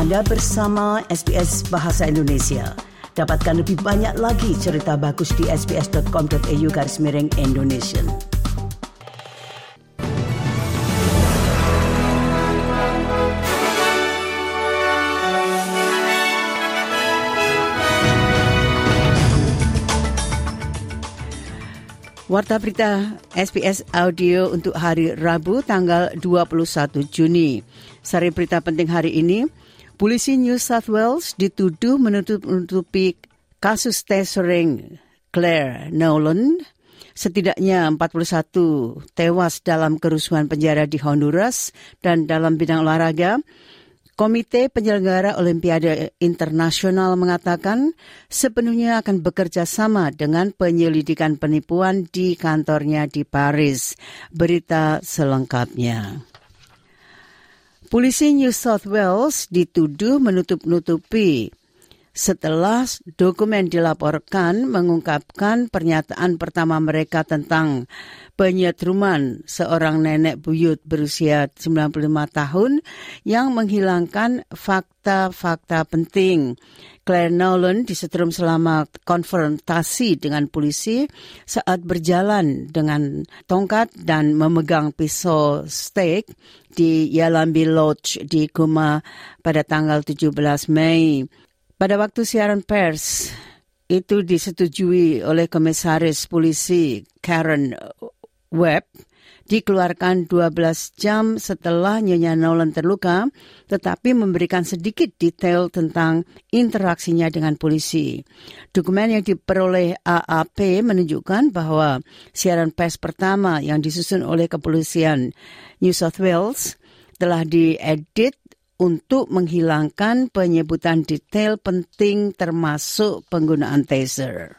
Anda bersama SBS Bahasa Indonesia. Dapatkan lebih banyak lagi cerita bagus di sbs.com.au garis miring Indonesia. Warta berita SBS Audio untuk hari Rabu tanggal 21 Juni. Sari berita penting hari ini, polisi New South Wales dituduh menutup-nutupi kasus tasering Claire Nolan. Setidaknya 41 tewas dalam kerusuhan penjara di Honduras dan dalam bidang olahraga, Komite Penyelenggara Olimpiade Internasional mengatakan sepenuhnya akan bekerja sama dengan penyelidikan penipuan di kantornya di Paris. Berita selengkapnya. Polisi New South Wales dituduh menutup-nutupi setelah dokumen dilaporkan mengungkapkan pernyataan pertama mereka tentang penyetruman seorang nenek buyut berusia 95 tahun yang menghilangkan fakta-fakta penting. Claire Nolan disetrum selama konfrontasi dengan polisi saat berjalan dengan tongkat dan memegang pisau steak di Yalambi Lodge di Kuma pada tanggal 17 Mei. Pada waktu siaran pers, itu disetujui oleh komisaris polisi Karen web dikeluarkan 12 jam setelah Nyonya Nolan terluka, tetapi memberikan sedikit detail tentang interaksinya dengan polisi. Dokumen yang diperoleh AAP menunjukkan bahwa siaran pers pertama yang disusun oleh kepolisian New South Wales telah diedit untuk menghilangkan penyebutan detail penting termasuk penggunaan taser.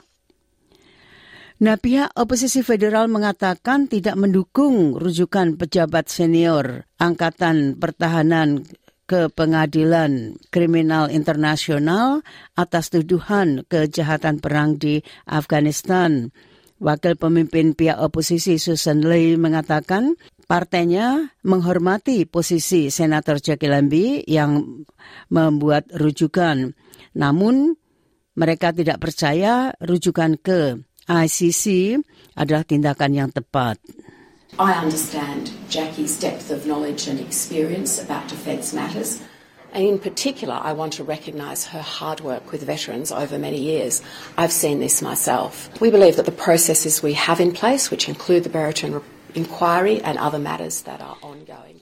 Nah, pihak oposisi federal mengatakan tidak mendukung rujukan pejabat senior Angkatan Pertahanan ke Pengadilan Kriminal Internasional atas tuduhan kejahatan perang di Afghanistan. Wakil pemimpin pihak oposisi Susan Lee mengatakan partainya menghormati posisi Senator Jackie Lambie yang membuat rujukan. Namun mereka tidak percaya rujukan ke ICC adalah tindakan yang tepat. I understand Jackie's depth of knowledge and experience about defence matters. And in particular, I want to recognise her hard work with veterans over many years. I've seen this myself. We believe that the processes we have in place, which include the Brereton inquiry and other matters that are ongoing,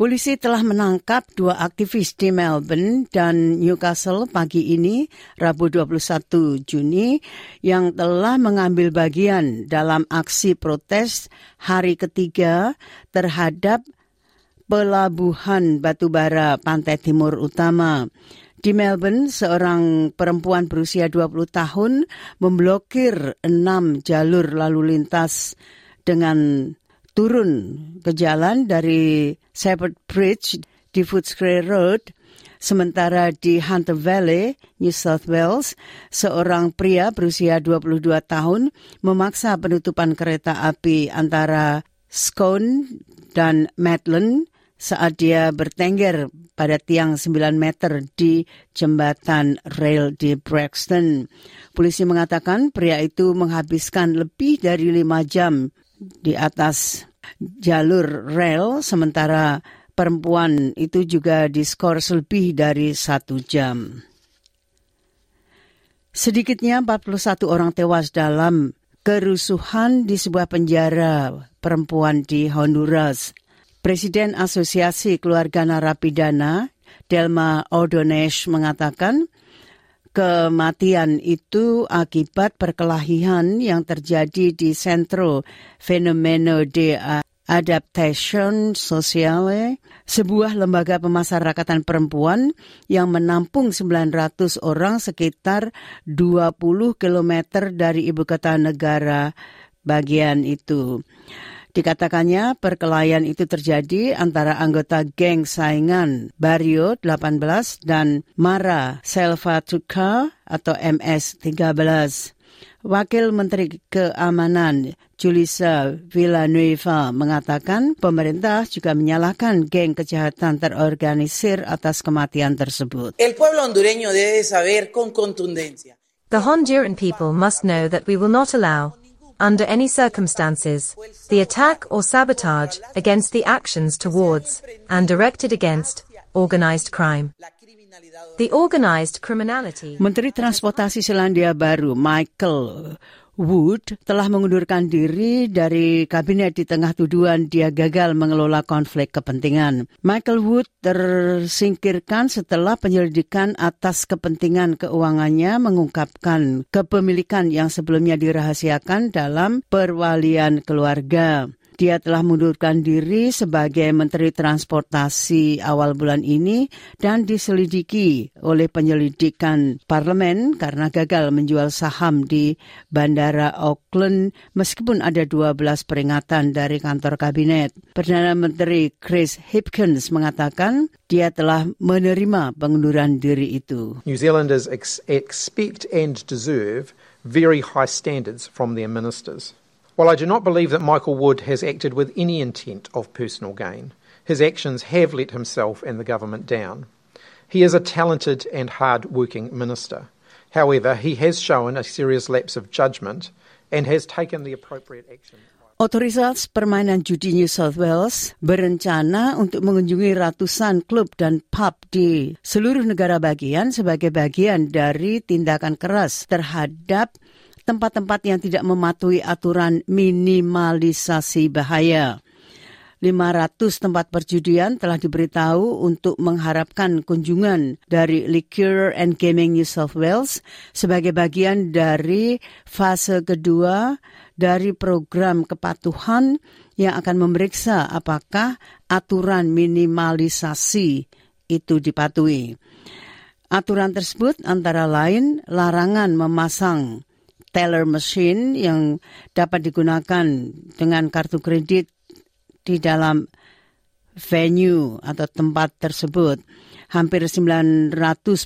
Polisi telah menangkap dua aktivis di Melbourne dan Newcastle pagi ini, Rabu 21 Juni, yang telah mengambil bagian dalam aksi protes hari ketiga terhadap pelabuhan batubara pantai timur utama. Di Melbourne, seorang perempuan berusia 20 tahun memblokir enam jalur lalu lintas dengan turun ke jalan dari Shepherd Bridge di Footscray Road, sementara di Hunter Valley, New South Wales, seorang pria berusia 22 tahun memaksa penutupan kereta api antara Scone dan Maitland saat dia bertengger pada tiang 9 meter di jembatan rail di Braxton. Polisi mengatakan pria itu menghabiskan lebih dari lima jam di atas jalur rel sementara perempuan itu juga diskor lebih dari satu jam. Sedikitnya 41 orang tewas dalam kerusuhan di sebuah penjara perempuan di Honduras. Presiden Asosiasi Keluarga Narapidana, Delma O'Donesh mengatakan kematian itu akibat perkelahian yang terjadi di Centro Fenomeno de Adaptation Sociale, sebuah lembaga pemasarakatan perempuan yang menampung 900 orang sekitar 20 km dari ibu kota negara bagian itu. Dikatakannya perkelahian itu terjadi antara anggota geng saingan Barrio 18 dan Mara Selva Tuka atau MS 13. Wakil Menteri Keamanan Julissa Villanueva mengatakan pemerintah juga menyalahkan geng kejahatan terorganisir atas kematian tersebut. El pueblo hondureño debe saber con contundencia. The Honduran people must know that we will not allow, under any circumstances, the attack or sabotage against the actions towards and directed against organized crime. The organized criminality. Menteri Transportasi Selandia Baru Michael Wood telah mengundurkan diri dari kabinet di tengah tuduhan dia gagal mengelola konflik kepentingan. Michael Wood tersingkirkan setelah penyelidikan atas kepentingan keuangannya mengungkapkan kepemilikan yang sebelumnya dirahasiakan dalam perwalian keluarga. Dia telah mundurkan diri sebagai Menteri Transportasi awal bulan ini dan diselidiki oleh penyelidikan parlemen karena gagal menjual saham di Bandara Auckland meskipun ada 12 peringatan dari kantor kabinet. Perdana Menteri Chris Hipkins mengatakan dia telah menerima pengunduran diri itu. New Zealanders ex expect and deserve very high standards from their ministers. While I do not believe that Michael Wood has acted with any intent of personal gain, his actions have let himself and the government down. He is a talented and hard working minister. However, he has shown a serious lapse of judgment and has taken the appropriate action. Otoritas permainan judi New South Wales berencana untuk mengunjungi ratusan klub dan pub di seluruh negara bagian sebagai bagian dari tindakan keras terhadap tempat-tempat yang tidak mematuhi aturan minimalisasi bahaya. 500 tempat perjudian telah diberitahu untuk mengharapkan kunjungan dari Liquor and Gaming New South Wales sebagai bagian dari fase kedua dari program kepatuhan yang akan memeriksa apakah aturan minimalisasi itu dipatuhi. Aturan tersebut antara lain larangan memasang teller machine yang dapat digunakan dengan kartu kredit di dalam venue atau tempat tersebut. Hampir 900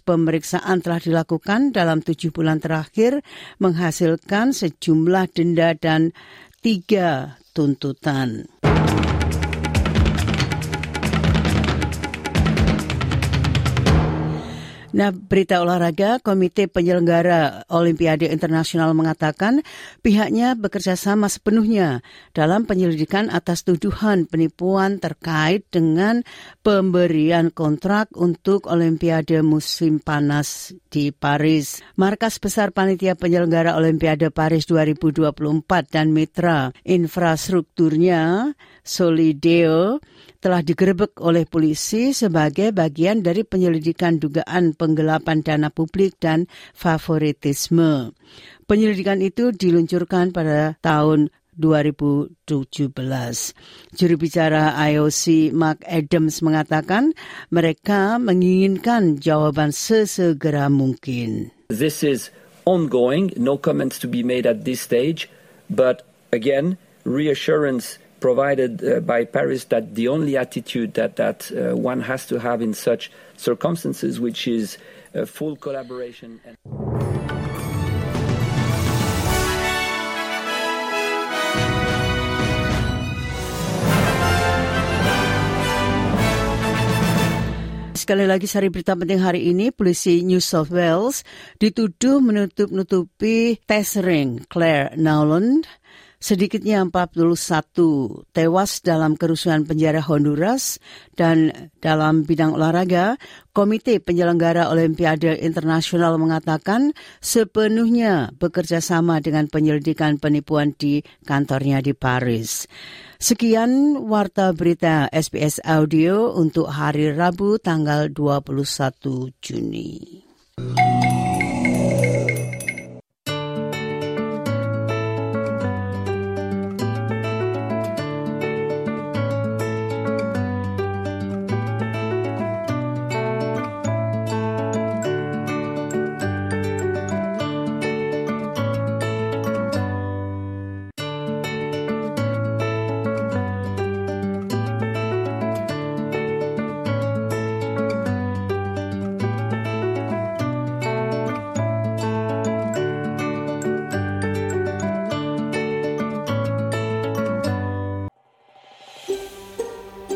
pemeriksaan telah dilakukan dalam tujuh bulan terakhir menghasilkan sejumlah denda dan tiga tuntutan. Nah, berita olahraga, Komite Penyelenggara Olimpiade Internasional mengatakan pihaknya bekerja sama sepenuhnya dalam penyelidikan atas tuduhan penipuan terkait dengan pemberian kontrak untuk Olimpiade musim panas di Paris. Markas Besar Panitia Penyelenggara Olimpiade Paris 2024 dan mitra infrastrukturnya Solideo telah digerebek oleh polisi sebagai bagian dari penyelidikan dugaan penggelapan dana publik dan favoritisme. Penyelidikan itu diluncurkan pada tahun 2017. Juru bicara IOC Mark Adams mengatakan mereka menginginkan jawaban sesegera mungkin. This is ongoing, no comments to be made at this stage, but again, reassurance provided uh, by Paris that the only attitude that, that uh, one has to have in such circumstances, which is uh, full collaboration. And Sekali lagi sari berita penting hari ini, polisi New South Wales dituduh menutup-nutupi tes ring Claire Nowland sedikitnya 41 tewas dalam kerusuhan penjara Honduras dan dalam bidang olahraga, Komite Penyelenggara Olimpiade Internasional mengatakan sepenuhnya bekerja sama dengan penyelidikan penipuan di kantornya di Paris. Sekian warta berita SBS Audio untuk hari Rabu tanggal 21 Juni.